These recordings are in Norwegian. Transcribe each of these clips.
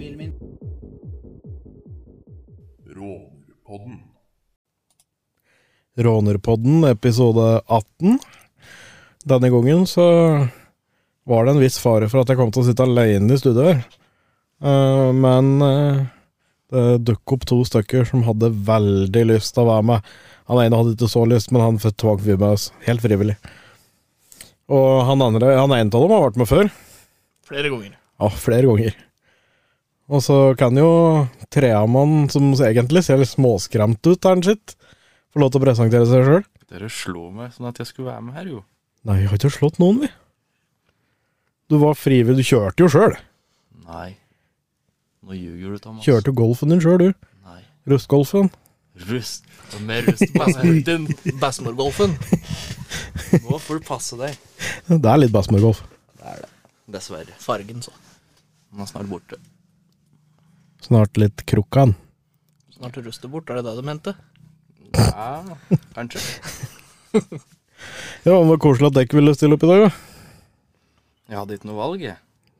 mobilen min. Rånerpodden. Rånerpodden, episode 18. Denne gangen så var det en viss fare for at jeg kom til å sitte alene i studio her. Eh, men eh, det dukket opp to stykker som hadde veldig lyst til å være med. Han ene hadde ikke så lyst, men han tvang vi med oss, helt frivillig. Og han andre, han ene av dem har vært med før. Flere ganger. Ja, flere ganger. Og så kan jo Treamann, som egentlig ser litt småskremt ut, her sitt, få lov til å presentere seg sjøl. Dere slo meg sånn at jeg skulle være med her, jo. Nei, vi har ikke slått noen, vi. Du var frivillig, du kjørte jo sjøl. Nei. Nå ljuger du, Thomas. Kjørte jo golfen din sjøl, du. Nei. Rustgolfen. Rust. Og mer rust på. Den. Nå får du passe deg. Det er litt Bassmore-golf. Det er det. Dessverre. Fargen, så. Den er snart borte. Snart litt krukkan. Snart ruster bort, er det det du mente? Ja, kanskje. Ja, men det var koselig at dere ville stille opp i dag, da. Jeg hadde ikke noe valg, jeg.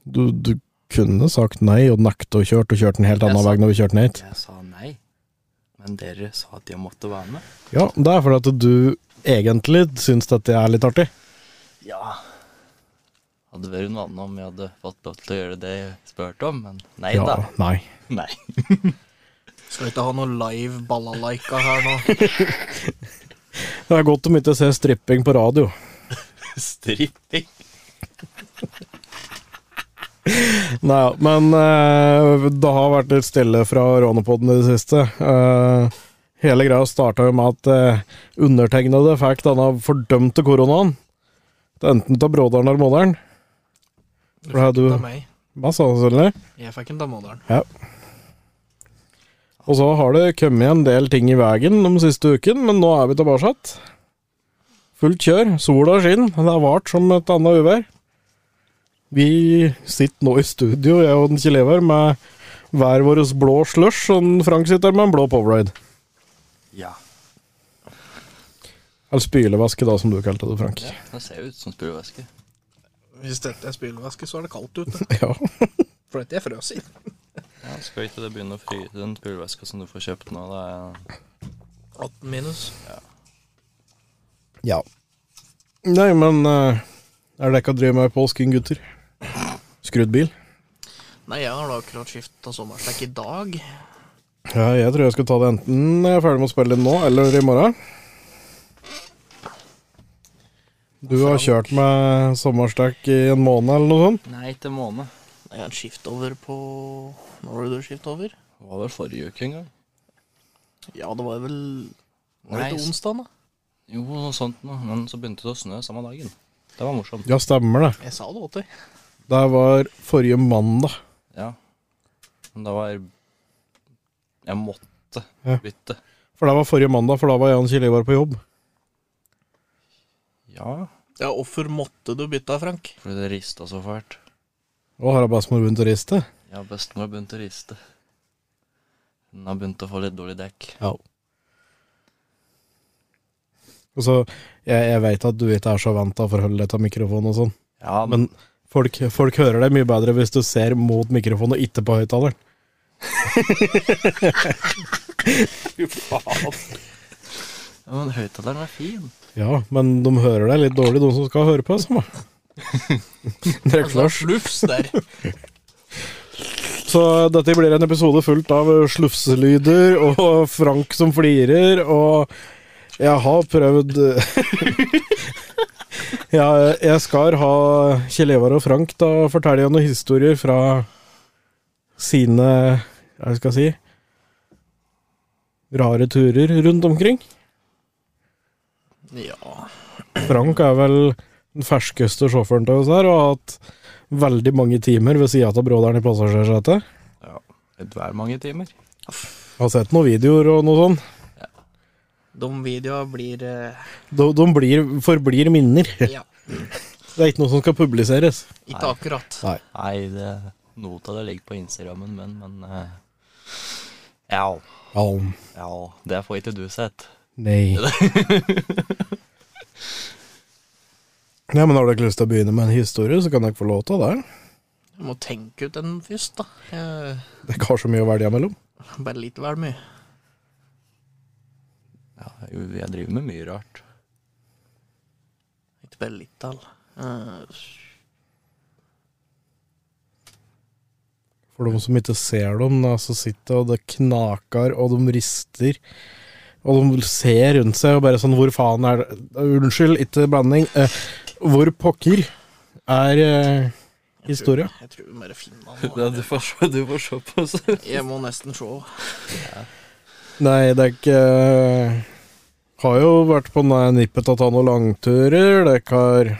Du, du kunne sagt nei og nekta å kjøre og kjørt en helt annen vei når vi kjørte ned hit. Jeg sa nei. Men dere sa at jeg måtte være med. Ja, det er fordi at du egentlig syns dette er litt artig. Ja. Hadde vært noe annet om jeg hadde fått lov til å gjøre det jeg spurte om, men nei Ja, da. nei. Nei. Skal vi ikke ha noe live balalaika her nå? Det er godt om ikke ser stripping på radio. Stripping. Nei, ja, men uh, det har vært litt stille fra Rånepodden i det siste. Uh, hele greia starta jo med at uh, undertegnede fikk denne fordømte koronaen. Det er enten av broderen eller moderen. Du fikk du- den av meg. Hva sa du, Sølve? Jeg fikk den av moderen. Og så har det kommet en del ting i veien de siste uken, men nå er vi tilbake. Fullt kjør, sola skinner, det har vart som et annet uvær. Vi sitter nå i studio, jeg og den Kjell Ivar, med hver vår blå slush, og Frank sitter med en blå Powerade. Ja. Eller spylevæske, da, som du kalte det, Frank. ja. Det ser ut som spylevæske. Hvis dette er spylevæske, så er det kaldt ute. Ja. For dette er frøs i. Ja, skal ikke det begynne å fryse den spylevæska som du får kjøpt nå? Det er 18 minus. ja. Nei, men uh, er det ikke å drive med påsken, gutter? Skrudd bil? Nei, jeg har da akkurat skifta sommerstekk i dag. Ja, jeg tror jeg skal ta det enten når jeg er ferdig med å spille inn nå, eller i morgen. Du har kjørt med sommerstekk i en måned eller noe sånt? Nei, til måned. Jeg har skift over på Når var det du skift over? Det var vel forrige uke en gang. Ja, det var vel Var det ikke onsdag, da? Jo, noe sånt noe. Men så begynte det å snø samme dagen. Det var morsomt. Ja, stemmer det. Jeg sa det deg. Det var forrige mandag. Ja. Men det var Jeg måtte Ja. bytte. For det var forrige mandag, for da var Jan Kjell Ivar på jobb. Ja, Ja, hvorfor måtte du bytte, Frank? fordi det rista så fælt. Og har bestemor begynt å riste? Ja, bestemor begynt å riste. Hun har begynt å få litt dårlig dekk. Ja. Og så, jeg, jeg veit at du ikke er så vant til å forholde deg til mikrofon og sånn, Ja, men men folk, folk hører deg mye bedre hvis du ser mot mikrofonen og ikke på høyttaleren. fy faen. Ja, men høyttaleren er fin. Ja, men de hører deg litt dårlig, de som skal høre på. Drikk Altså, flush. flufs der. Så dette blir en episode fullt av slufselyder og Frank som flirer, og jeg har prøvd ja, Jeg skal ha Kjell Evar og Frank da fortelle noen historier fra sine Hva skal jeg si rare turer rundt omkring. Ja. Frank er vel den ferskeste sjåføren til oss her, og har hatt veldig mange timer ved sida av broderen i passasjersetet. Ja, hver mange timer? Har sett noen videoer og noe sånn. De videoene blir eh, De, de blir, forblir minner. Ja, Det er ikke noe som skal publiseres. ikke Nei. akkurat. Nei, det, noe av det ligger på Instagrammen min, men eh, ja, Ja, ja, det får ikke du sett. nei. Ja, men Har dere ikke lyst til å begynne med en historie, så kan dere få lov til det. Jeg må tenke ut den først, da. Jeg, Det ikke har så mye å velge mellom. bare litt vel mye. Ja, jo, jeg driver med mye rart. Ikke bare litt, all. Uh... For de som ikke ser dem, da, så sitter og det knaker, og de rister. Og de ser rundt seg og bare sånn Hvor faen er det Unnskyld, ikke blanding. Eh, hvor pokker er eh, historia? jeg tror vi bare finner Ja, den. du får se, du får se på oss. Jeg må nesten se. Nei, det er ikke Har jo vært på nippet til å ta noen langturer. Dere har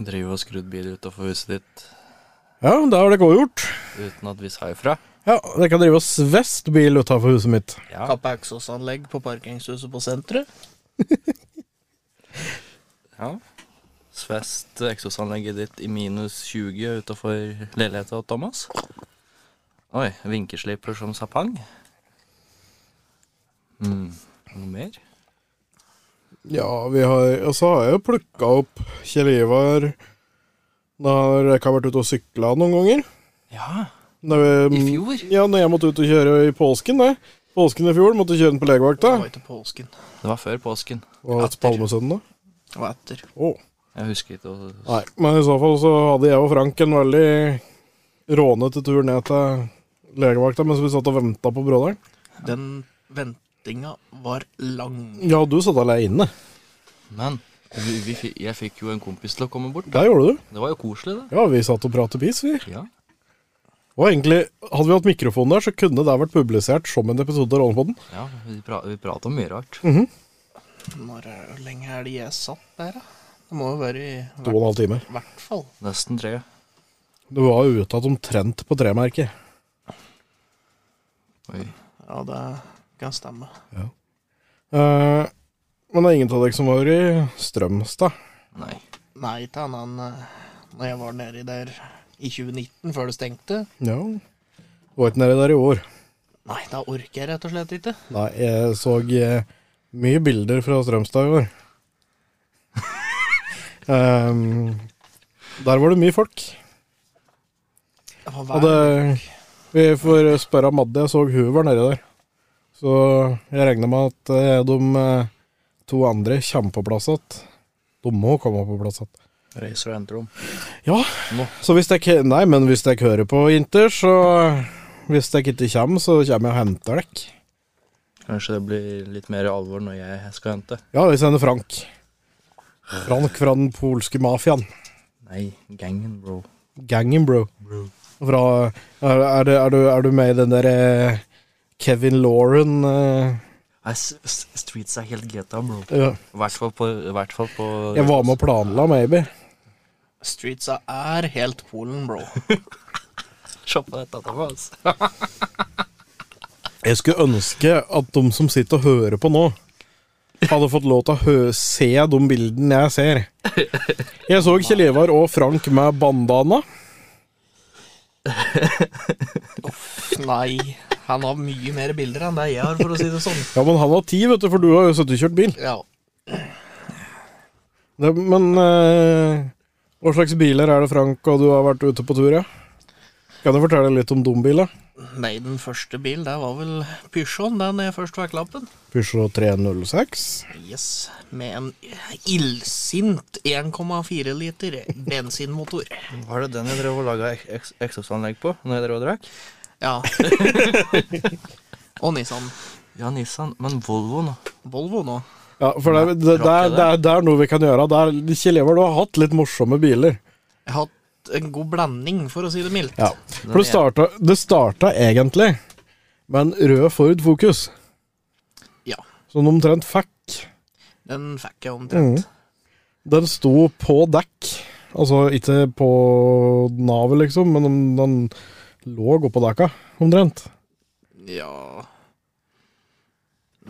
Driver og skrudd bil utafor huset ditt Ja, det har dere òg gjort. uten at vi sa ifra. Ja, det kan drive og svest bil utafor huset mitt. Ja. Kappe eksosanlegg på parkingshuset på senteret. ja. Svest eksosanlegget ditt i minus 20 utafor leiligheta til Thomas. Oi, vinkesliper som sapang. Mm. Noe mer? Ja, vi har Og så har jeg jo plukka opp Kjell Ivar når jeg har vært ute og sykla noen ganger. Ja, Når i fjor. Ja, når jeg måtte ut og kjøre i påsken, det. Påsken i fjor måtte kjøre den på legevakta. Det var ikke påsken. Det var før påsken. Og Etter. Palmesøndag. Og etter. Oh. Jeg husker ikke å Nei, men i så fall så hadde jeg og Frank en veldig rånete tur ned til legevakta mens vi satt og venta på broderen. Den ventinga var lang. Ja, du satt aleine. Men vi, vi, jeg fikk jo en kompis til å komme bort. Det gjorde du. Det var jo koselig, det. Ja, vi satt og pratet piss, vi. Ja. Og egentlig, hadde vi hatt mikrofon der, så kunne det vært publisert som en episode av Rånepodden. ja vi, pra vi prater om mye rart. Mhm. Når eh, Hvor lenge er det jeg satt der, da? Det må jo være i To og en halv time. hvert fall. Nesten tre. Du var jo uttatt omtrent på tremerket. Oi. Ja, det kan stemme. Eh, men det er ingen av dere som var i Strømstad. Nei. Nei, ikke annet enn eh, når jeg var nedi der i 2019, før det stengte. Ja. Var ikke nedi der i år. Nei, da orker jeg rett og slett ikke. Nei, jeg så eh, mye bilder fra Strømstad i år. um, der var det mye folk. Det var Og det Vi får spørre Madde, jeg så hun var nedi der. Så jeg regner med at eh, de eh, to andre kommer på plass igjen. De må komme på plass igjen. Racer og Entrom. Ja, Nå. så hvis dere Nei, men hvis dere hører på Inter, så Hvis dere ikke kommer, så kommer jeg og henter dere. Kanskje det blir litt mer alvor når jeg skal hente. Ja, vi sender Frank. Frank fra den polske mafiaen. Nei, gangen, bro. Gangen, bro. Fra, er, er, du, er, du, er du med i den der eh, Kevin Lauren uh, Nei, Streets er helt GTA, bro. ja. I hvert fall på, hvert fall på Jeg var med og planla, maybe. Streetsa er helt Polen, bro. Se på dette, Thomas. Jeg skulle ønske at de som sitter og hører på nå, hadde fått lov til å hø se de bildene jeg ser. Jeg så Kjell Ivar og Frank med bandana. Nei, han har mye mer bilder enn det jeg har, for å si det sånn. Ja, men han har ti, vet du, for du har jo sittet og kjørt bil. Ja, Det, men eh, hva slags biler er det Frank og du har vært ute på tur, ja? Kan du fortelle litt om dombiler? Nei, den første bilen, det var vel Peugeot, den jeg først fikk lappen. Peugeot 306. Yes, med en illsint 1,4 liter bensinmotor. Var det den jeg drev og laga eks eksosanlegg på når jeg drev og drakk? Ja. Og Nissan. Ja, Nissan. Men Volvo nå. Volvo nå. Ja, for det, det, det, er- det, er- det er noe vi kan gjøre. Det er, Kjell Ivar, du har hatt litt morsomme biler. Jeg har hatt en god blanding, for å si det mildt. Ja. For det starta, det starta egentlig med en rød Ford Focus, Ja, som de omtrent fikk. den fikk jeg omtrent. Den sto på dekk. Altså ikke på navet, liksom, men den, den lå oppå dekka, omtrent. Ja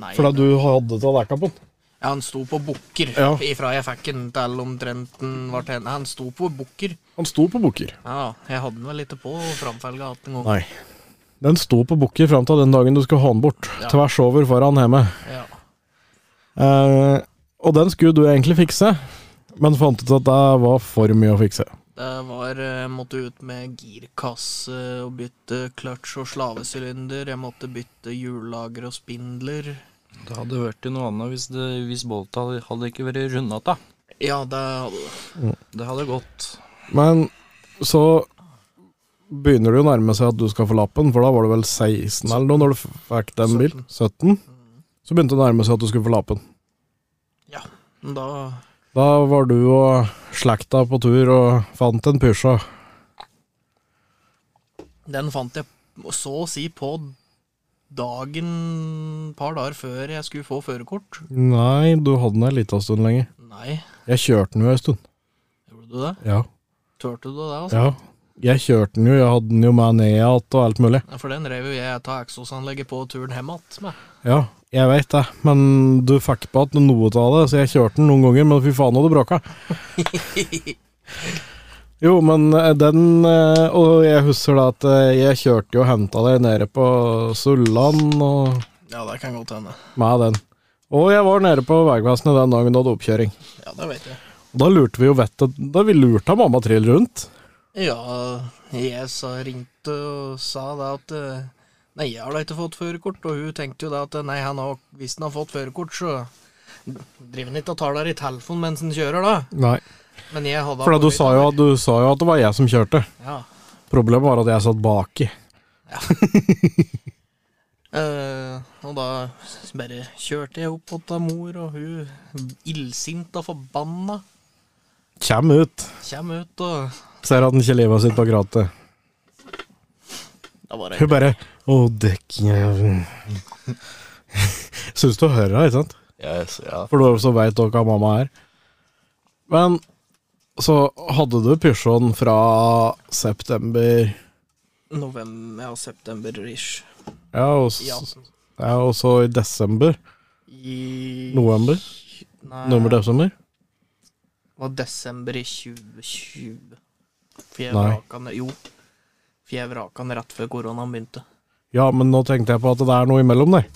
Nei, Fordi du hadde til dekka på den. Ja, han sto på bukker Ja. ifra jeg fikk den til omtrent den var til Han sto på bukker. Han sto på bukker. Ja, jeg hadde den vel ikke på framfelga igjen en gang. Nei. Den sto på bukker fram til den dagen du skulle ha den bort. Ja. Tvers over foran hjemme. Ja. Eh, og den skulle du egentlig fikse, men fant ut at det var for mye å fikse. Det var Jeg måtte ut med girkasse og bytte kløtsj og slavesylinder. Jeg måtte bytte hjullager og spindler. Det hadde vært noe annet hvis, det, hvis bolta hadde- ikke vært rundata. Ja, det hadde det. Det hadde gått. Men så begynner det å nærme seg at du skal få lappen, for da var du vel 16 eller noe når du fikk den bil? 17? Så begynte det å nærme seg at du skulle få lappen. Men Da Da var du og slekta på tur og fant en Pysja. Den fant jeg så å si på dagen par dager før jeg skulle få førerkort. Nei, du hadde den en liten stund lenger. Nei, Jeg kjørte den jo en stund. gjorde du det? Ja. Turte du det, altså? ja. Jeg kjørte den jo, jeg hadde den jo med ned igjen og alt mulig. Ja, For den rev jo jeg av eksosanlegget på turen hjem igjen med. Ja, jeg veit det, men du fikk på at noe av det, så jeg kjørte den noen ganger, men fy faen, hadde det bråka. Jo, men eh, den eh, Og jeg husker da at eh, jeg kjørte jo og henta deg nede på Sulland og Ja, det kan godt hende. med den. Og jeg var nede på Vegvesenet den dagen du hadde oppkjøring. Ja, det vet jeg. Da lurte vi jo vettet Da vi lurte mamma trill rundt. Ja, jeg sa, ringte og sa da at Nei, jeg har da ikke fått førerkort, og hun tenkte jo da at nei, han har, hvis han har fått førerkort, så driver han ikke og tar der i telefonen mens han kjører, da. Nei. Men jeg hadde For da, du, sa jo, du sa jo at det var jeg som kjørte. Ja. Problemet var at jeg satt baki. Eh, og da bare kjørte jeg opp til mor, og hun illsint og forbanna Kjem ut. Kjem ut, og Ser at den ikke lever sitt bak rattet. da var det Hun bare Å, dekkjævel. Syns du hører henne, ikke sant? Yes, ja. For du så veit hva mamma er. Men så hadde du Pysjon fra september november, ja, september-ish. Ja, Ja. ja, og så i desember. I November? Nei, November-desember? Det var desember i 2020. For jeg Nei. vraka den Jo. For jeg vraka den rett før koronaen begynte. Ja, men nå tenkte jeg på at det er noe imellom der.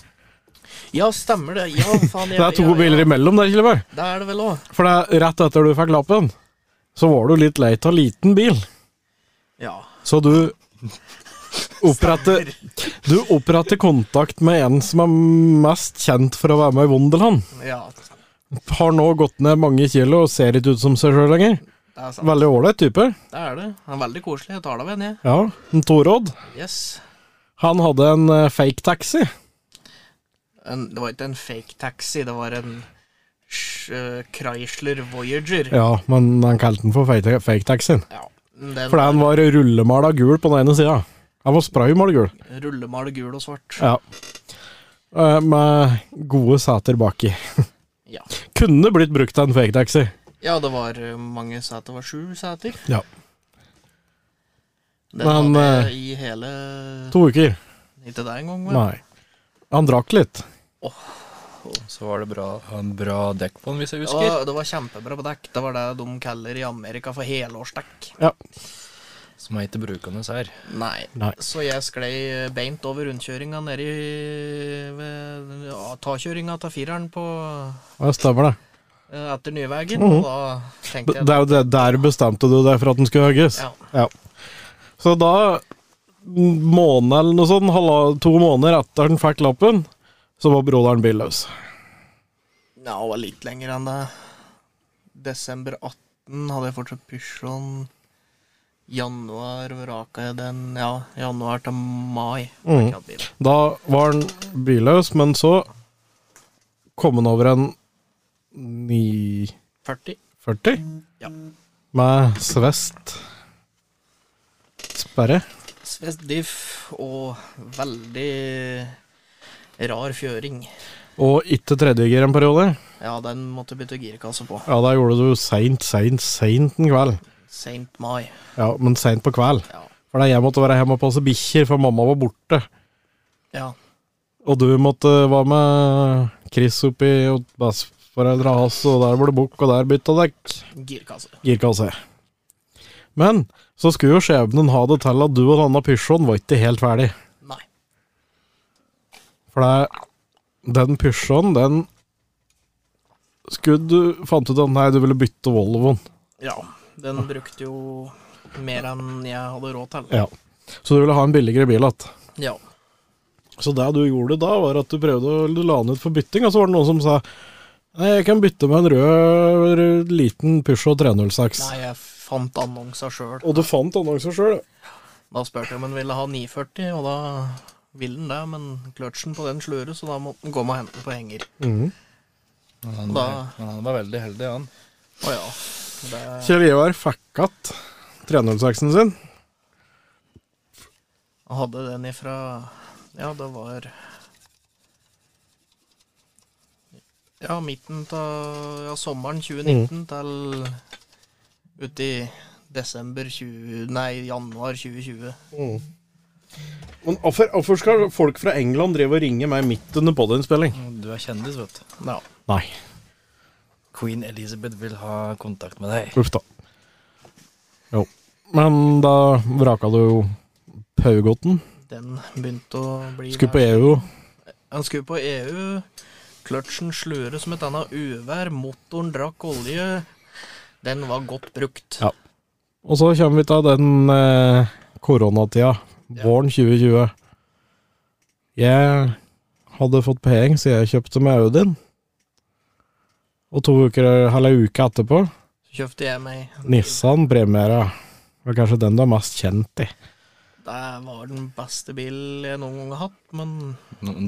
Ja, stemmer det. Ja, faen. Det er to biler imellom der, Kjellberg. Det er det vel òg. For det er rett etter du fikk lappen, så var du litt lei av liten bil. Ja. Så du oppretter Du oppretter kontakt med en som er mest kjent for å være med i Wonderland. Ja, Har nå gått ned mange kilo og ser ikke ut som seg sjøl lenger. det er sant. Veldig ålreit type. Det er det. Han er veldig koselig. Jeg tar deg med. Ja, en Torodd. Yes. Han hadde en eh, fake taxi. En, det var ikke en fake taxi, det var en Chrysler Voyager. Ja, men han kalte den for fake, fake. Ja. Den Fordi han var rullemala gul på den ene sida. Han var spraymala gul. Rullemal gul og svart. Ja. Eh, Med gode seter baki. Ja. Kunne blitt brukt av en fake taxi. Ja, det var eh, mange seter. Det var sju seter. Ja. Den Men, eh, i hele To uker. Ikke det engang, vel? Nei. Han drakk litt. Så var det bra, en bra dekk på den, hvis jeg Det husker. var, det var kjempebra på dekk. Det var det de kaller i Amerika for helårsdekk. Som er ikke brukende her. Nei. Nei. Så jeg sklei beint over rundkjøringa nedi ved ja, takjøringa til fireren på Ja, stemmer det. eh, etter Nyvegen. Mhm. Og da tenkte Det jeg er jo det, Der bestemte du deg for at den skulle hogges. Ja. Så da, måned eller noe sånt, halva, to måneder etter den fikk lappen, så var broderen billøs. Ja, det var litt lenger enn det. Desember 18 hadde jeg fortsatt Pysjon. Januar vraka jeg den Ja, januar til mai. Bil. Da var han billøs, men så kom han over en 940 40. Ja. med svest. Sperre. Svest diff og veldig rar fjøring. Og ikke tredjegir en periode. Ja, den måtte bytte girkasse på. Ja, da gjorde du seint, seint, seint en kveld. Seint mai. Ja, men seint på kveld. Ja. For da jeg måtte være hjemme og passe bikkjer, for mamma var borte. ja. Og du måtte være med Chris oppi og besteforeldra hans, og der var det bukk, og der bytta dekk. Girkasse. Girkasse. Men så skulle jo skjebnen ha det til at du og denne Pysjoen var ikke helt ferdig. For det, den Pysjoen, den skulle du Fant ut at nei, du ville bytte Volvoen. Ja. Den brukte jo mer enn jeg hadde råd til. Ja. Så du ville ha en billigere bil igjen. Ja. Så det du gjorde da, var at du prøvde å la den ut for bytting, og så var det noen som sa Nei, jeg kan bytte med en rød, rød liten Peugeot 306. Nei, jeg fant annonser sjøl. Og du fant annonser sjøl? Da spurte jeg om hun ville ha 940, og da ville den det, men kløtsjen på den slurer, så da måtte han komme og hente den på henger. Mm. Men han, Da- men han var veldig heldig, han. Å ja. Det, Kjell Ivar fikk igjen 306-en sin. han hadde den ifra Ja, det var Ja, midten av ja, sommeren 2019 til uti desember 20... Nei, januar 2020. Men hvorfor, skal folk fra England drive og ringe meg midt under podiinnspilling? Du er kjendis, vet du. No. Nei, Queen Elizabeth vil ha kontakt med deg. uff da. Jo. Men da vraka du jo Paugotten. Den begynte å bli Skulle på E EU. Han skulle på EU. Kløtsjen slure som et annet uvær. Motoren drakk olje. Den var godt brukt. Ja. Og så kommer vi til den eh, koronatida. Våren 2020. Jeg hadde fått penger, så jeg kjøpte meg Audien. Og to uker, eller en uke etterpå, Så kjøpte jeg meg Nissan Premiera. Det var kanskje den du er mest kjent i. Det var den beste bilen jeg noen gang har hatt, men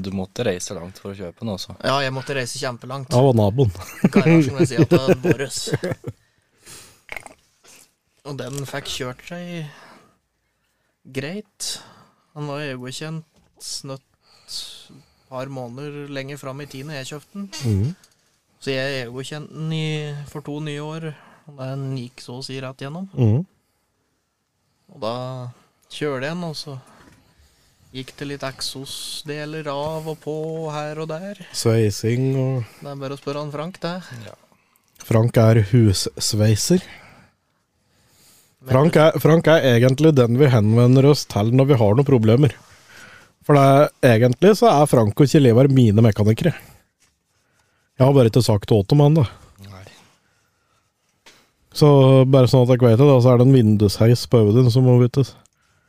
Du måtte reise langt for å kjøpe den også. ja, jeg måtte reise kjempelangt. Ja, var naboen. Garasjen vil si at det er våres. Og den fikk kjørt seg greit. Han var EU-godkjent snøtt et par måneder lenger fram i tid når jeg kjøpte den. Mm. Så jeg EU-godkjente den i, for to nye år. Og den gikk så å si rett gjennom. Mm. Og da kjørte jeg den, og så gikk det litt eksosdeler av og på her og der. Sveising og Det er bare å spørre han Frank, det. Frank er hussveiser. Frank er, Frank er egentlig den vi henvender oss til når vi har noen problemer. For det er, egentlig så er Frank og Kjell Ivar mine mekanikere. Jeg har bare ikke sagt det til han, da. Nei. Så bare sånn at dere vet det, da, så er det en vindusheis på Audien som må byttes.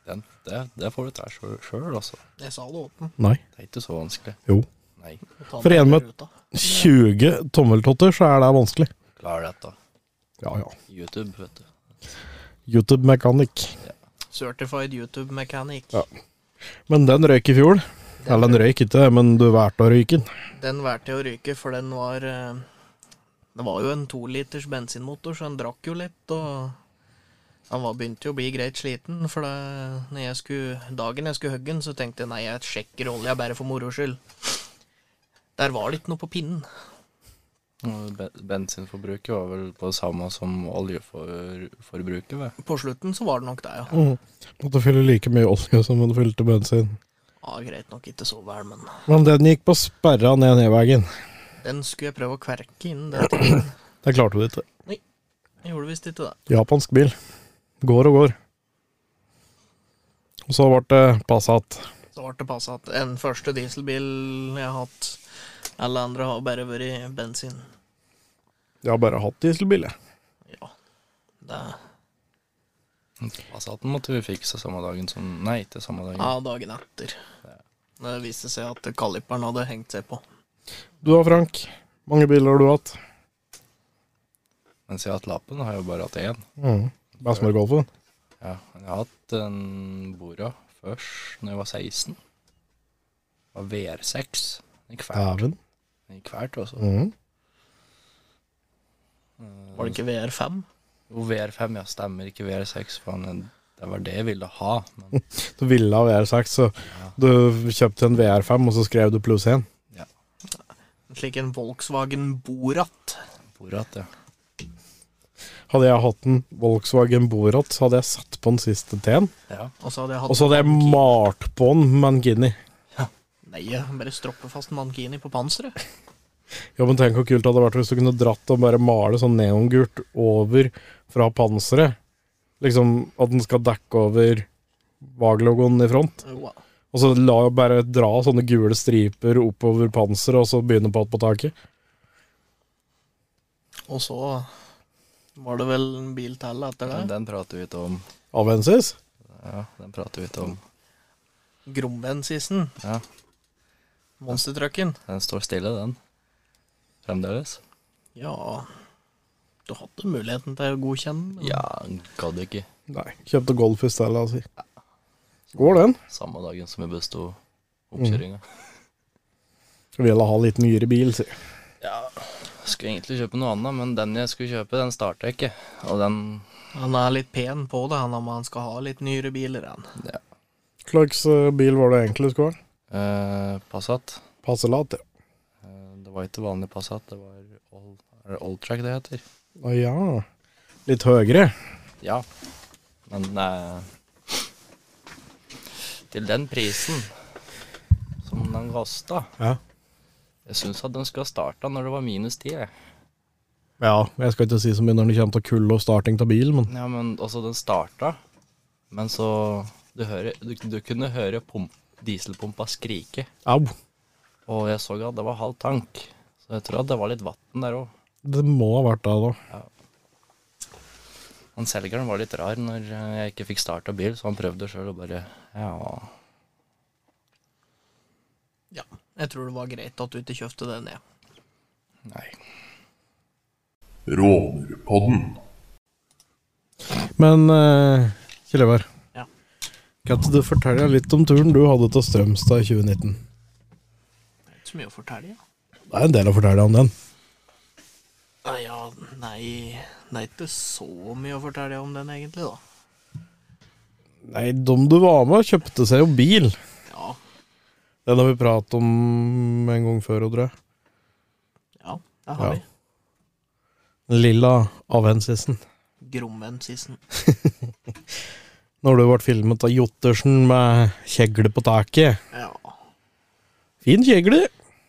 Den, det, det får du ta sjøl, altså. Jeg sa det åpen. Nei. Det er ikke så vanskelig. Jo. Nei, For en med- 20 tommeltotter, så er det vanskelig. klar dette. Ja, ja. YouTube, vet du. YouTube-mekanikk. Certified YouTube Mechanic. Ja. Men den røyk i fjor. Eller den røyk ikke, men du valgte å ryke den. Den valgte å ryke, for den var eh, Det var jo en toliters bensinmotor, så den drakk jo litt, og han var, begynte jo å bli greit sliten. For når jeg skulle, dagen jeg skulle hogge den, så tenkte jeg nei, jeg sjekker olja bare for moro skyld. Der var det ikke noe på pinnen. Bensinforbruket var vel på det samme som oljeforbruket, Ved. På slutten så var det nok det, ja. Mm. Måtte fylle like mye olje som hun fylte bensin. ja greit nok ikke så vel, men Men den gikk på sperra ned nedveien. den skulle jeg prøve å kverke innen den tiden. Det klarte du ikke. Nei, Jeg gjorde visst ikke det. Japansk bil. Går og går. Og så ble det Passat. Så ble det Passat. at en første dieselbil jeg har hatt Alle andre har bare vært bensin. Jeg har bare hatt dieselbil, jeg. Ja. Det Passaten måtte vi fikse samme dagen som Nei, ikke samme dagen. Ja, dagen etter. Det viste seg at kaliperen hadde hengt seg på. Du da, Frank? Mange biler har du hatt? Mens jeg har hatt lappen, har jeg jo bare hatt én. Mm. Bestemor-golfen? Ja, men jeg har hatt en Bora først når jeg var 16. Det var VR6. Den gikk fælt. Dæven. Gikk altså. Mm. Var det ikke VR5? Jo, VR5, ja, stemmer ikke VR6, for det var det jeg ville ha. Men Du ville ha VR6, så du kjøpte en VR5, og så skrev du pluss 1. Ja. slik en Volkswagen Borat. Borat, ja. Hadde jeg hatt en Volkswagen Borat, så hadde jeg satt på den siste T-en. ja. Og så hadde jeg hatt Og så hadde jeg malt på den med en Guinea. Nei, bare stroppe fast mankini på panseret. Ja, men tenk hvor kult det hadde vært hvis du kunne dratt og bare male sånn neongult over fra panseret. Liksom at den skal dekke over VAG-logoen i front. Wow. Og så la bare dra sånne gule striper oppover panseret, og så begynne på på taket. Og så var det vel en bil til etter det? den prater vi ikke om. Avensis? Ja, den prater vi ikke om. Gromvensisen. Ja, Monstertrucken. den står stille, den. Fremdeles. Ja Du hadde muligheten til å godkjenne den. Ja, gadd ikke. Nei. Kjøpte Golf i stedet, altså. Går den? Samme dagen som vi besto oppkjøringa. Ville ha litt nyere bil, si. Ja, skulle egentlig kjøpe noe annet, men den jeg skulle kjøpe, den starta ikke. Og den Han er litt pen på det, han om han skal ha litt nyere biler. Han. ja, Hva slags eh, bil var det egentlig skulle ha? Eh, Passat. Passelat, ja. Eh, det var ikke vanlig Passat, det var All, er det Alltrack det heter. Å ja. Litt høyere. Ja, men eh, Til den prisen som den kosta Ja. Jeg syns at den skulle ha starta når det var minus ti. Ja, jeg skal ikke si så mye når det kommer til kulde og starting av bil, men Ja, men altså, den starta, men så Du, hører, du, du kunne høre pump, dieselpumpa skrike, au. og jeg så at det var halv tank. Så jeg tror at det var litt vann der òg. Det må ha vært det, da. Han selgeren var litt rar når jeg ikke fikk starta bil, så han prøvde sjøl og bare Ja. Ja. Jeg tror det var greit at du ikke kjøpte det ned. Nei. Rånerpodden. Men uh, Kjell Ivar, Ja. Kan du fortelle litt om turen du hadde til Strømstad i 2019? Det er ikke så mye å fortelle. Ja. Det er en del å fortelle om den. Nei, ja, nei, det er ikke så mye å fortelle om den egentlig, da. Nei, de du var med, kjøpte seg jo bil. Ja, Den har vi pratet om en gang før, tror jeg. ja, det har Ja. vi. Den lilla Avensisen. Gromvensisen. Når du ble filmet av Jottersen med kjegle på taket. Ja. Fin kjegle.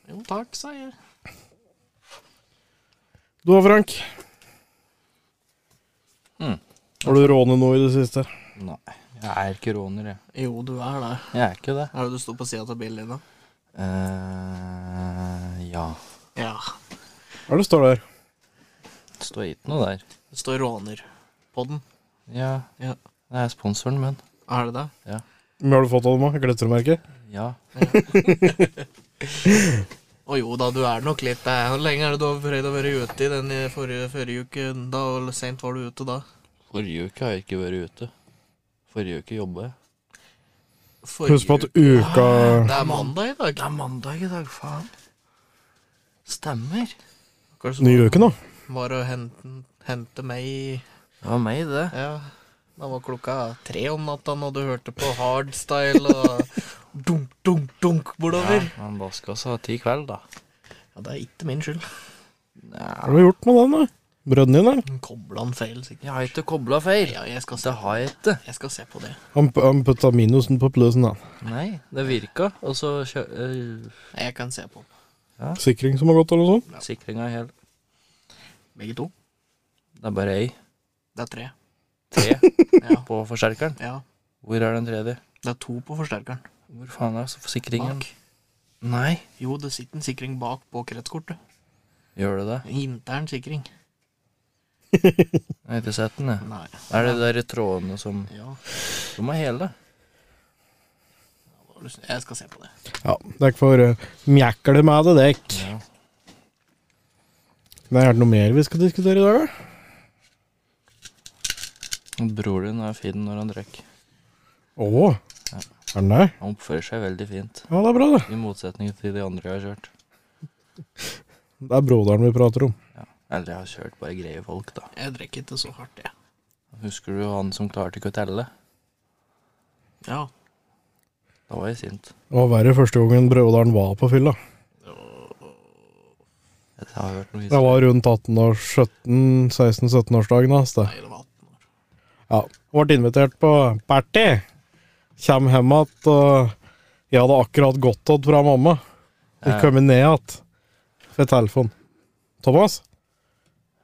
Jo, takk, sa jeg. Du da, Frank? Mm. Har du rånet noe i det siste? Nei. Jeg er ikke råner, jeg. Jo, du er det. Jeg er ikke det. Er det du står på sida av bilen din, da? Uh, ja. Ja. Hva er det står der? Det står ikke noe der. Det står råner på den. Ja, Ja. Det er sponsoren min. Er det det? Men har du fått av dem? da? ikke? Ja. Å jo da, du er nok litt det. Hvor lenge er det du har prøvd å være ute i den forrige, forrige uke? Da, Hvor sent var du ute da? Forrige uke har jeg ikke vært ute. Forrige uke jobba jeg. Forrige Husk på at uka Det er mandag i dag. Det er mandag i dag, faen. Stemmer. Ny uke nå. var å hente, hente meg i Det var meg, det. Ja, da var klokka tre om natta når du hørte på hardstyle og dunk, dunk, dunk bortover. Ja, skal vi ha ti kveld, da. Ja, det er ikke min skyld. Hva har du gjort med den, da? Brødden din, da? Kobla den feil, sikkert. Jeg har ikke kobla feil. Ja, jeg skal, se, Det har jeg ikke. jeg skal se på det. Han, han putta minusen på plussen, da. Nei, det virka. Og så kjø... øh, Jeg kan se på Sikring som har gått, eller noe sånt? Sikringa er hel. begge to. Det er bare ei. Det er tre. Tre Ja, på forsterkeren. ja. Hvor er den tredje? Det er to på forsterkeren. Hvor faen er så sikringen? Bak. Nei. Jo, det sitter en sikring bak på kretskortet. Gjør det det? Intern sikring. Jeg har ikke sett den, jeg. Nei. Er det de der trådene som Ja, De er hele. jeg skal se på det. Ja, dere for uh, mjekle med det, dere. Ja. Det er noe mer vi skal diskutere i dag, da? Bror din er fin når han drikker. Å, Ja. er han det? Han oppfører seg veldig fint. Ja, det er bra, det. I motsetning til de andre jeg har kjørt. Det er broderen vi prater om. Ja. Eller jeg har kjørt bare greie folk, da. Jeg drikker ikke så hardt, jeg. Husker du han som klarte ikke å telle? Ja. Da var jeg sint. Det var verre første gangen broderen var på fylla. Jeg har hørt noe Det var rundt 18-års 17, 16-17-årsdagen hans. det. Nei, det var 18 år. Ja. Ble invitert på party. Kjem hjem igjen, og jeg hadde akkurat gått igjen fra mamma. Jeg kommet kom ned igjen ved telefon. Thomas,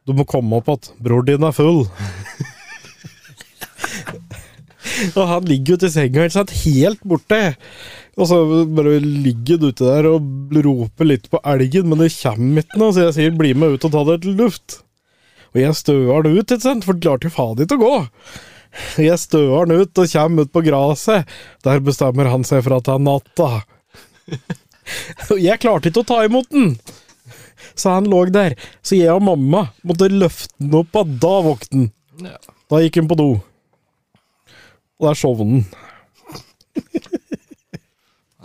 du må komme opp igjen. Bror din er full. og han ligger ute i senga ikke sant, helt borte. Og så bare ligger han ute der og roper litt på elgen, men det kommer ikke noe, så jeg sier 'bli med ut og ta deg til luft'. Og jeg støer den ut, ikke sant, for det klarte jo faen ikke å gå. Jeg støer den ut og kommer ut på gresset. Der bestemmer han seg for at det er natta. Og jeg klarte ikke å ta imot den. Så han lå der. Så jeg og mamma måtte løfte den opp, og da våknet. Ja. Da gikk han på do. Og der sovnet den.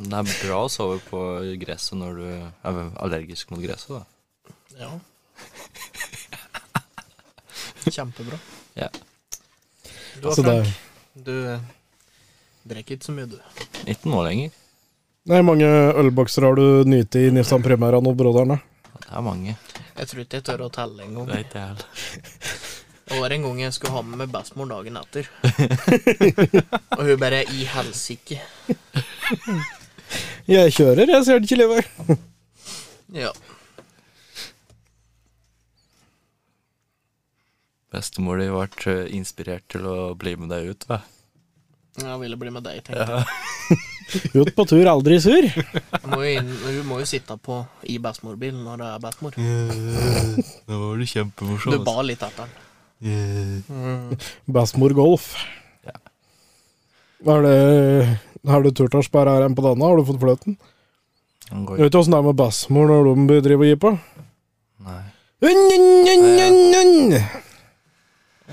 Men det er bra å sove på gresset når du er allergisk mot gresset, da. Ja. Kjempebra. Ja. Du har Så Frank, du eh, drikker ikke så mye, du. Ikke nå lenger. Nei, mange ølbokser har du nytt i Nissan Primera nå, Broderne? Det er mange. Jeg tror ikke jeg tør å telle engang. Det er ikke jeg heller. Det var en gang jeg skulle ha med meg bestemor dagen etter. og hun bare i helsike. Jeg kjører, jeg ser det ikke livet. Ja. Bestemor di ble eh, inspirert til å bli med deg ut, hva? Jeg ville bli med deg, tenkte jeg. Ut på tur, aldri sur. Hun må inn, hun må jo sitte på i bestemorbilen når det er bestemor. Nå var du Du ba litt etter den. Bestemor Golf. Ja. Er det, har du turt å sperre her en på denne? Har du fått fløten? Jeg går vet du åssen det er med bestemor når de driver og gir på. Nei. Un, un, un, un, un.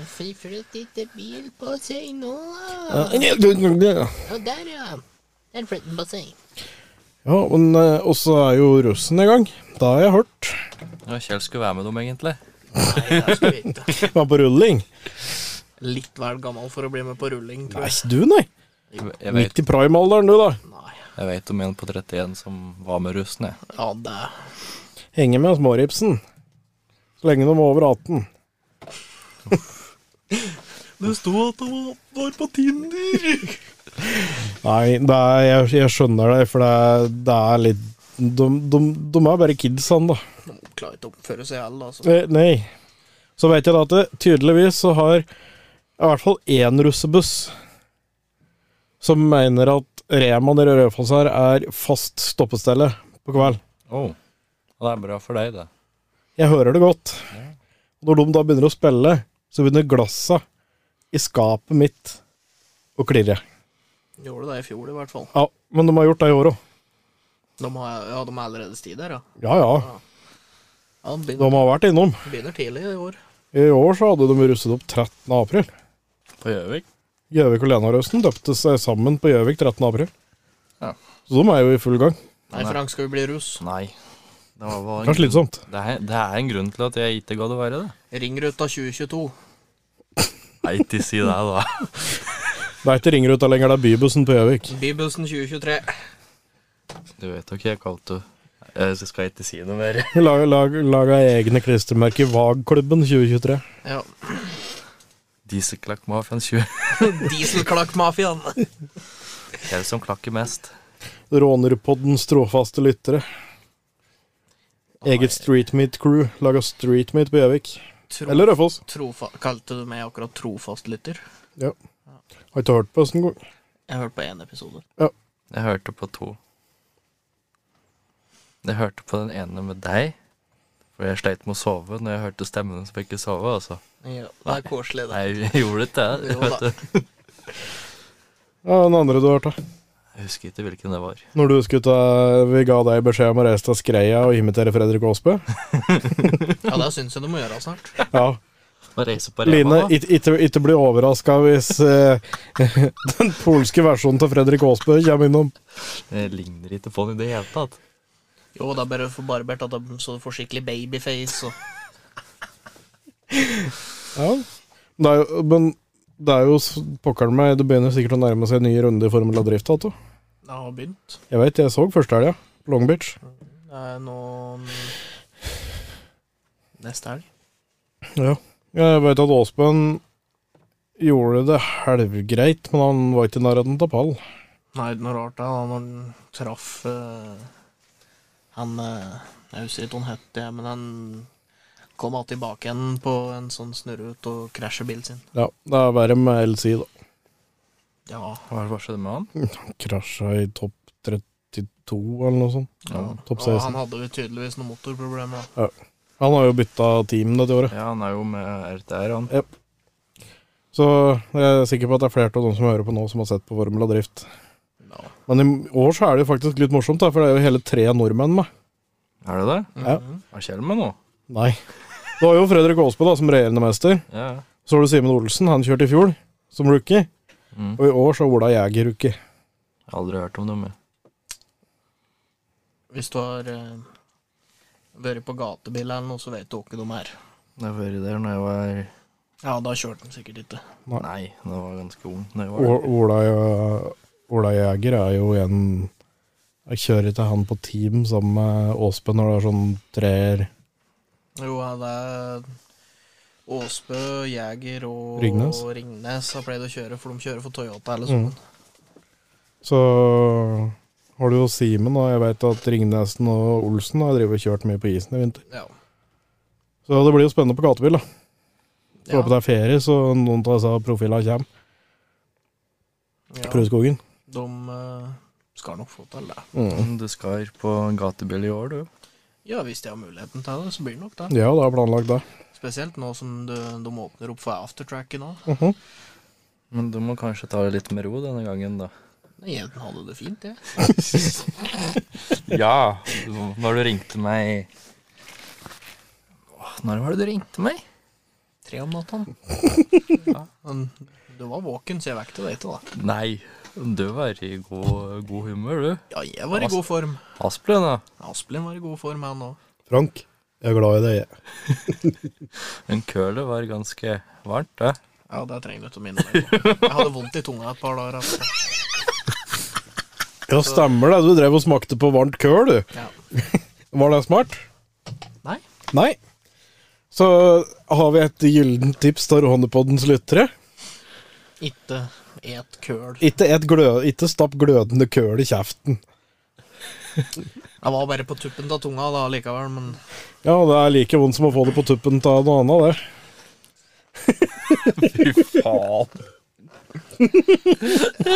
Flytt bil på seg nå. Ja, Og der, ja. Der flytter den på seg. men eh, også er jo russen i gang. Det har jeg hørt. Ja, Kjell skulle være med dem, egentlig. Nei, det skulle vi ikke. Var på rulling. Litt vel gammel for å bli med på rulling, tror jeg. Nei, du, nei. Jeg, jeg, vet, Midt i prime-alderen, du, da. Nei. jeg vet om en på 31 som var med russen, jeg. Ja, det Henger med småripsen. Så lenge de var over 18. Det sto at han var på Tinder. Nei, det er, jeg, jeg skjønner det, for det er, det er litt de, de, de er bare kidsene, da. De klarer ikke å oppføre seg heller, altså. Eh, nei. Så vet jeg da at det, tydeligvis så har i hvert fall én russebuss som mener at Rema nede i Raufoss her er fast stoppestelle på kveld. Oh. Det er bra for deg, det. Jeg hører det godt. Når de da begynner å spille, så begynner glassa i skapet mitt å klirre. Gjorde det i fjor, i hvert fall. Ja, men de har gjort det i år òg. De har, ja, de har allerede sti der, ja. Ja ja, ja de de begynner, har vært innom. begynner tidlig i år. I år så hadde de russet opp 13. april. På Gjøvik? Gjøvik og Lenarøsten døpte seg sammen på Gjøvik 13. april. Ja. Så de er jo i full gang. Nei, Frank, skal vi bli russ? Nei. Det var, var Det er slitsomt. Det er, det er en grunn til at jeg ikke gadd å være det. Ringruta 2022. Nei, ikke si det, da. Det er ikke Ringruta lenger, det er Bybussen på Gjøvik. Bybussen 2023. Du vet jo ikke jeg kalte Jeg skal ikke si noe mer. lag, lag, laga egne klistremerker VAG-klubben 2023. Ja. Dieselklakkmafiaen 20. Dieselklakkmafiaen. Hvem som klakker mest? Rånerpoddens trofaste lyttere. Eget streetmeat-crew laga streetmeat på Gjøvik. Eller Rødfoss. kalte du meg akkurat trofastlytter? Ja. Har ikke hørt på oss engang. Jeg har hørt på én episode. Ja. Jeg hørte på to. Jeg hørte på den ene med deg. For jeg sleit med å sove når jeg hørte stemmen så fikk jeg ikke sove. Altså. Ja, det er koselig, det. Nei, jeg gjorde ikke det. Vet du. Ja, den andre du har hørt, da. Jeg husker ikke hvilken det var. Når du skulle ta Vi ga deg beskjed om å reise til Skreia og imitere Fredrik Aasbø. Ja, det syns jeg du må gjøre snart. Ja. Å reise på Line, Rema, da. ikke- bli overraska hvis eh, den polske versjonen til Fredrik Aasbø kommer innom. Det ligner ikke på den i det hele tatt. Jo, det er bare for barbert at de, så du får skikkelig babyface og Ja. Det er jo, men det er jo pokkeren meg Det begynner sikkert å nærme seg en ny runde i Formel av drift. Altså. Det har begynt. Jeg vet, jeg så første helga på Long Beach. Det er nå Neste helg. Ja. Jeg vet at Aasbøen gjorde det halvgreit, men han var ikke i nærheten av pall. Nei, det er noe rart da, når han traff uh, Han uh, Jeg husker ikke hva han het, men han kom tilbake igjen på en sånn snurre ut og krasjer bilen sin. Ja, det er verre med LC, da. Ja. Hva skjedde med han? Han Krasja i topp 32 eller noe sånt. Ja. Topp Og han hadde jo tydeligvis noen motorproblemer. da. Han har jo bytta team dette året. Ja, han er jo med RTR, han. Så jeg er sikker på at det er flere av de som hører på nå, som har sett på Formel og Drift. No. Men i år så er det jo faktisk litt morsomt, da, for det er jo hele tre nordmenn med. Er det det? Ja. Hva skjer med nå? Nei. Det var jo Fredrik Aasbø da, som regjerende mester. Ja. Så har du Simen Olsen, han kjørte i fjor som rookie. Mm. Og i år så Ola Jæger rookie. Jeg har aldri hørt om dem. jeg. Hvis du har eh, vært på gatebil eller noe, så vet du ikke de er. Jeg har vært der når jeg var Ja, da kjørte de sikkert ikke. Nei, da var jeg ganske ung. Når jeg var Ola, Ola Jæger er jo en Jeg kjører ikke han på team sammen med Åsbø når det er sånn treer Jo, det er Åsbø, Jæger og Ringnes. Ringnes har pleid å kjøre, for de kjører for Toyota alle Mm. Så har du jo Simen, og jeg vet at Ringnesen og Olsen har drevet og kjørt mye på isen i vinter. Ja. Så det blir jo spennende på gatebil. da Ja. Håper det er ferie, så noen av disse profilene kommer. ja. Prøveskogen. De uh, skal nok få til det. Mm. Du skal på gatebil i år, du. Ja, hvis de har muligheten til det, så blir det nok det. Ja, det er planlagt, det. Spesielt nå som de, de åpner opp for aftertracket nå. Mhm. Men du må kanskje ta det litt med ro denne gangen, da. Jeg hadde det fint, jeg. Ja, når du ringte meg Når var det du ringte meg? Tre om natta. Ja, men du var våken, så jeg vekket deg ikke, da. Nei, du var i god, god humør, du. Ja, jeg var i god form. Asplin, da. Asplin var i god form, han òg. Frank, jeg er glad i deg. jeg. Men kølet var ganske varmt, det. Ja, det trenger du ikke å minne meg på. Jeg hadde vondt i tunga et par dager. Altså. Ja, stemmer det. Du drev og smakte på varmt køl, du. Ja. Var det smart? Nei. Nei. Så har vi et gyllent tips til Rånepoddens lyttere. Ikke et køl. Ikke, et glø ikke stapp glødende køl i kjeften. Jeg var bare på tuppen av tunga da likevel, men Ja, det er like vondt som å få det på tuppen av noe annet, det. Fy faen.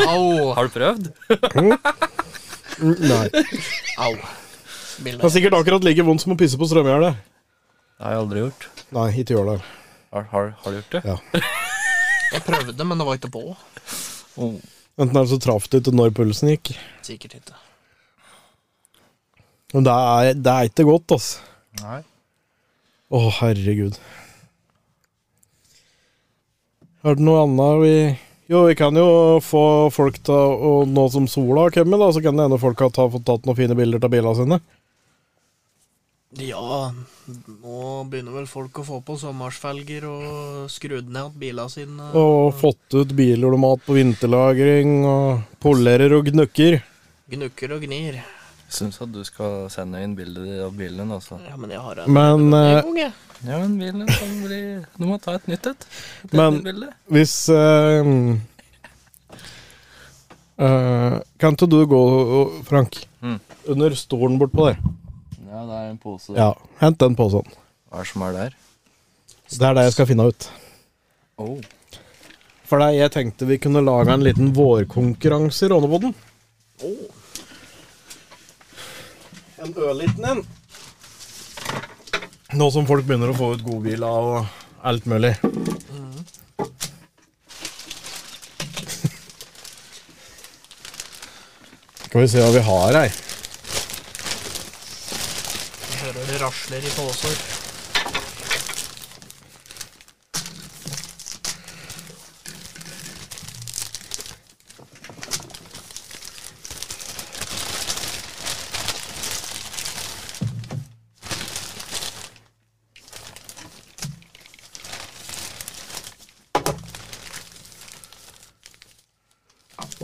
au! Har du prøvd? Mm, Nei. Au. Det er sikkert akkurat like vondt som å pisse på strømgjerdet. Det har jeg aldri gjort. Nei, ikke gjør det. Har, har, har du gjort det? Ja. Jeg prøvde, men det var ikke på. Oh. Enten er det så traff det ikke når pulsen gikk. Sikkert ikke. Men det er, det er ikke godt, altså. Nei. Å, herregud. Er det noe annet vi Jo, vi kan jo få folk til å Nå som sola har kommet, da, så kan det hende folk har ta- fått tatt noen fine bilder av bilene sine. Ja, nå begynner vel folk å få på sommersfelger og skrudd ned igjen bilene sine. Og fått ut bilautomat på vinterlagring, og polerer og gnukker. Gnukker og gnir. Syns at du skal sende inn bilde av bilen, altså. Ja, men jeg har en Men en eh, gang. Ja, men bilen kan bli Du må ta et nytt et. Men- hvis uh, uh, Kan ikke du gå, Frank, Mm. under stolen bortpå der? Ja, det er en pose. Ja, hent den posen. Hva er det som er der? Det er det jeg skal finne ut. Oh. For det, jeg tenkte vi kunne lage en liten vårkonkurranse i Rånebodden. En ørliten en. Nå som folk begynner å få ut godbiler og alt mulig. Skal vi se hva vi har her. Jeg hører det rasler i poser.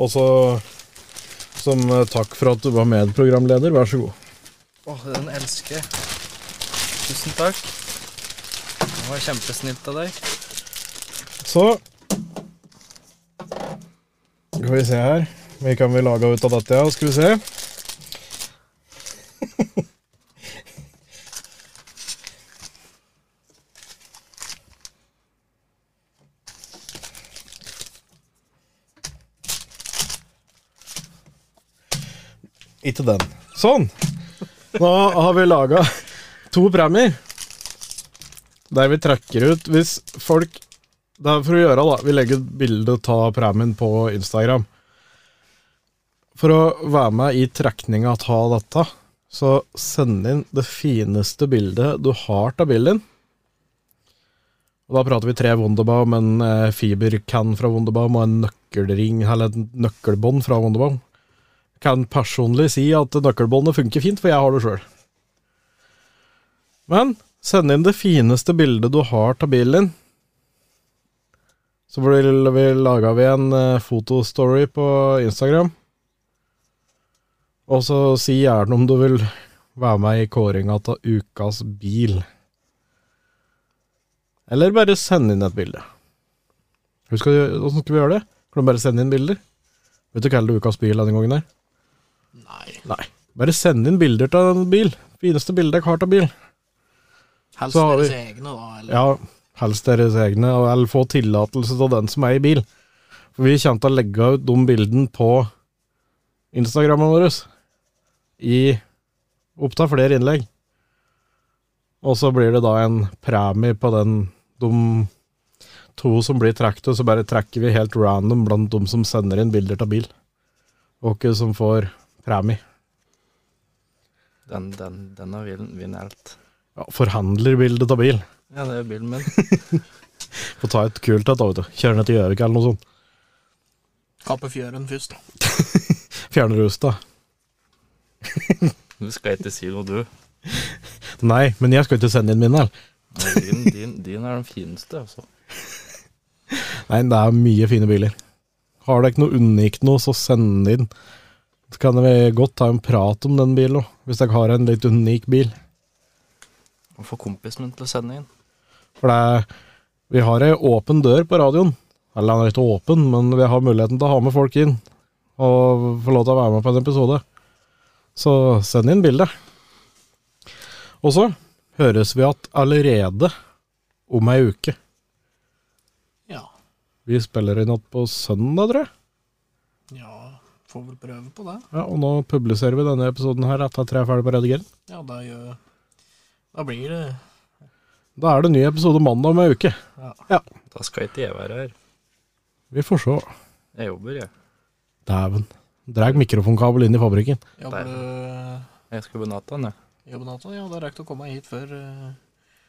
Og så som eh, takk for at du var medprogramleder, vær så god. Åh, den elsker jeg. Tusen takk. Det var kjempesnilt av deg. Så Skal vi se her. Hva kan vi lage ut av dette? Ja? Skal vi se. Ikke den. Sånn. Nå har vi laga to premier. der vi trekker ut Hvis folk Det er for å gjøre, da. Vi legger et bilde av premien på Instagram. For å være med i trekninga av dette, så send inn det fineste bildet du har av bilen din. Og Da prater vi tre Wunderbaum, en eh, fibercan fra Wunderbaum og en nøkkelring, eller et nøkkelbånd fra Wunderbaum. Kan personlig si at nøkkelbåndet funker fint, for jeg har det sjøl. Men send inn det fineste bildet du har av bilen din. Så vil vi laga vi en eh, fotostory på Instagram. Og så si gjerne om du vil være med i kåringa av ukas bil. Eller bare send inn et bilde. Husk å gjøre- Hvordan skal vi gjøre det? Kan du bare sende inn bilder? Vet du hva er ukas bil denne gangen her? Nei. Nei. Bare send inn bilder av en bil. Fineste bildet jeg har av bil. Helst deres egne, da. Eller? Ja, helst deres egne, eller få tillatelse av den som er i bil. For vi kommer til å legge ut de bildene på Instagrammen vår i opptil flere innlegg. Og så blir det da en premie på den de to som blir trukket, og så bare trekker vi helt random blant de som sender inn bilder av bil. Og ikke som får premie. Den, den, den har bilen vinner alt. Ja, forhandlerbildet av bil. Ja, det er bilen min. Få ta et kult et, da, vet du. Kjøre ned til Gjøvik eller noe sånt. Kappe fjøren først, da. Fjerne rusta. Du skal ikke si noe, du. Nei, men jeg skal ikke sende inn min her. Nei, Din, din, din er den fineste, altså. Nei, det er mye fine biler. Har dere noe unikt nå, så send inn. Så kan vi godt ta en prat om den bilen òg, hvis dere har en litt unik bil. Og få kompisen min til å sende inn. For det er, vi har ei åpen dør på radioen. Eller den er ikke åpen, men vi har muligheten til å ha med folk inn. Og få lov til å være med på en episode. Så send inn bilde. Og så høres vi at allerede om ei uke. Ja. Vi spiller inn igjen på søndag, tror jeg. ja. Får vel prøve på det. Ja, og nå publiserer vi denne episoden her etter at jeg er ferdig på redigere. Ja, da gjør Da blir det Da er det ny episode mandag om ei uke. Ja. Da skal ikke jeg være her. Vi får se. Jeg jobber, jeg. Dæven. Dreg mikrofonkabel inn i fabrikken. Jobber du Jeg skal på natta, jeg. jobber natta? Ja, da rekker du å komme hit før eh,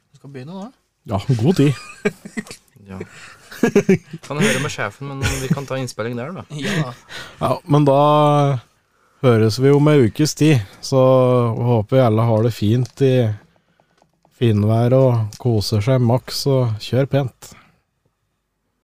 du skal begynne, da. Ja, god tid. Ja. Kan høre med sjefen, men vi kan ta innspilling der, da. Ja. Ja, men da høres vi om ei ukes tid. Så håper vi alle har det fint i finvær og koser seg maks, og kjør pent.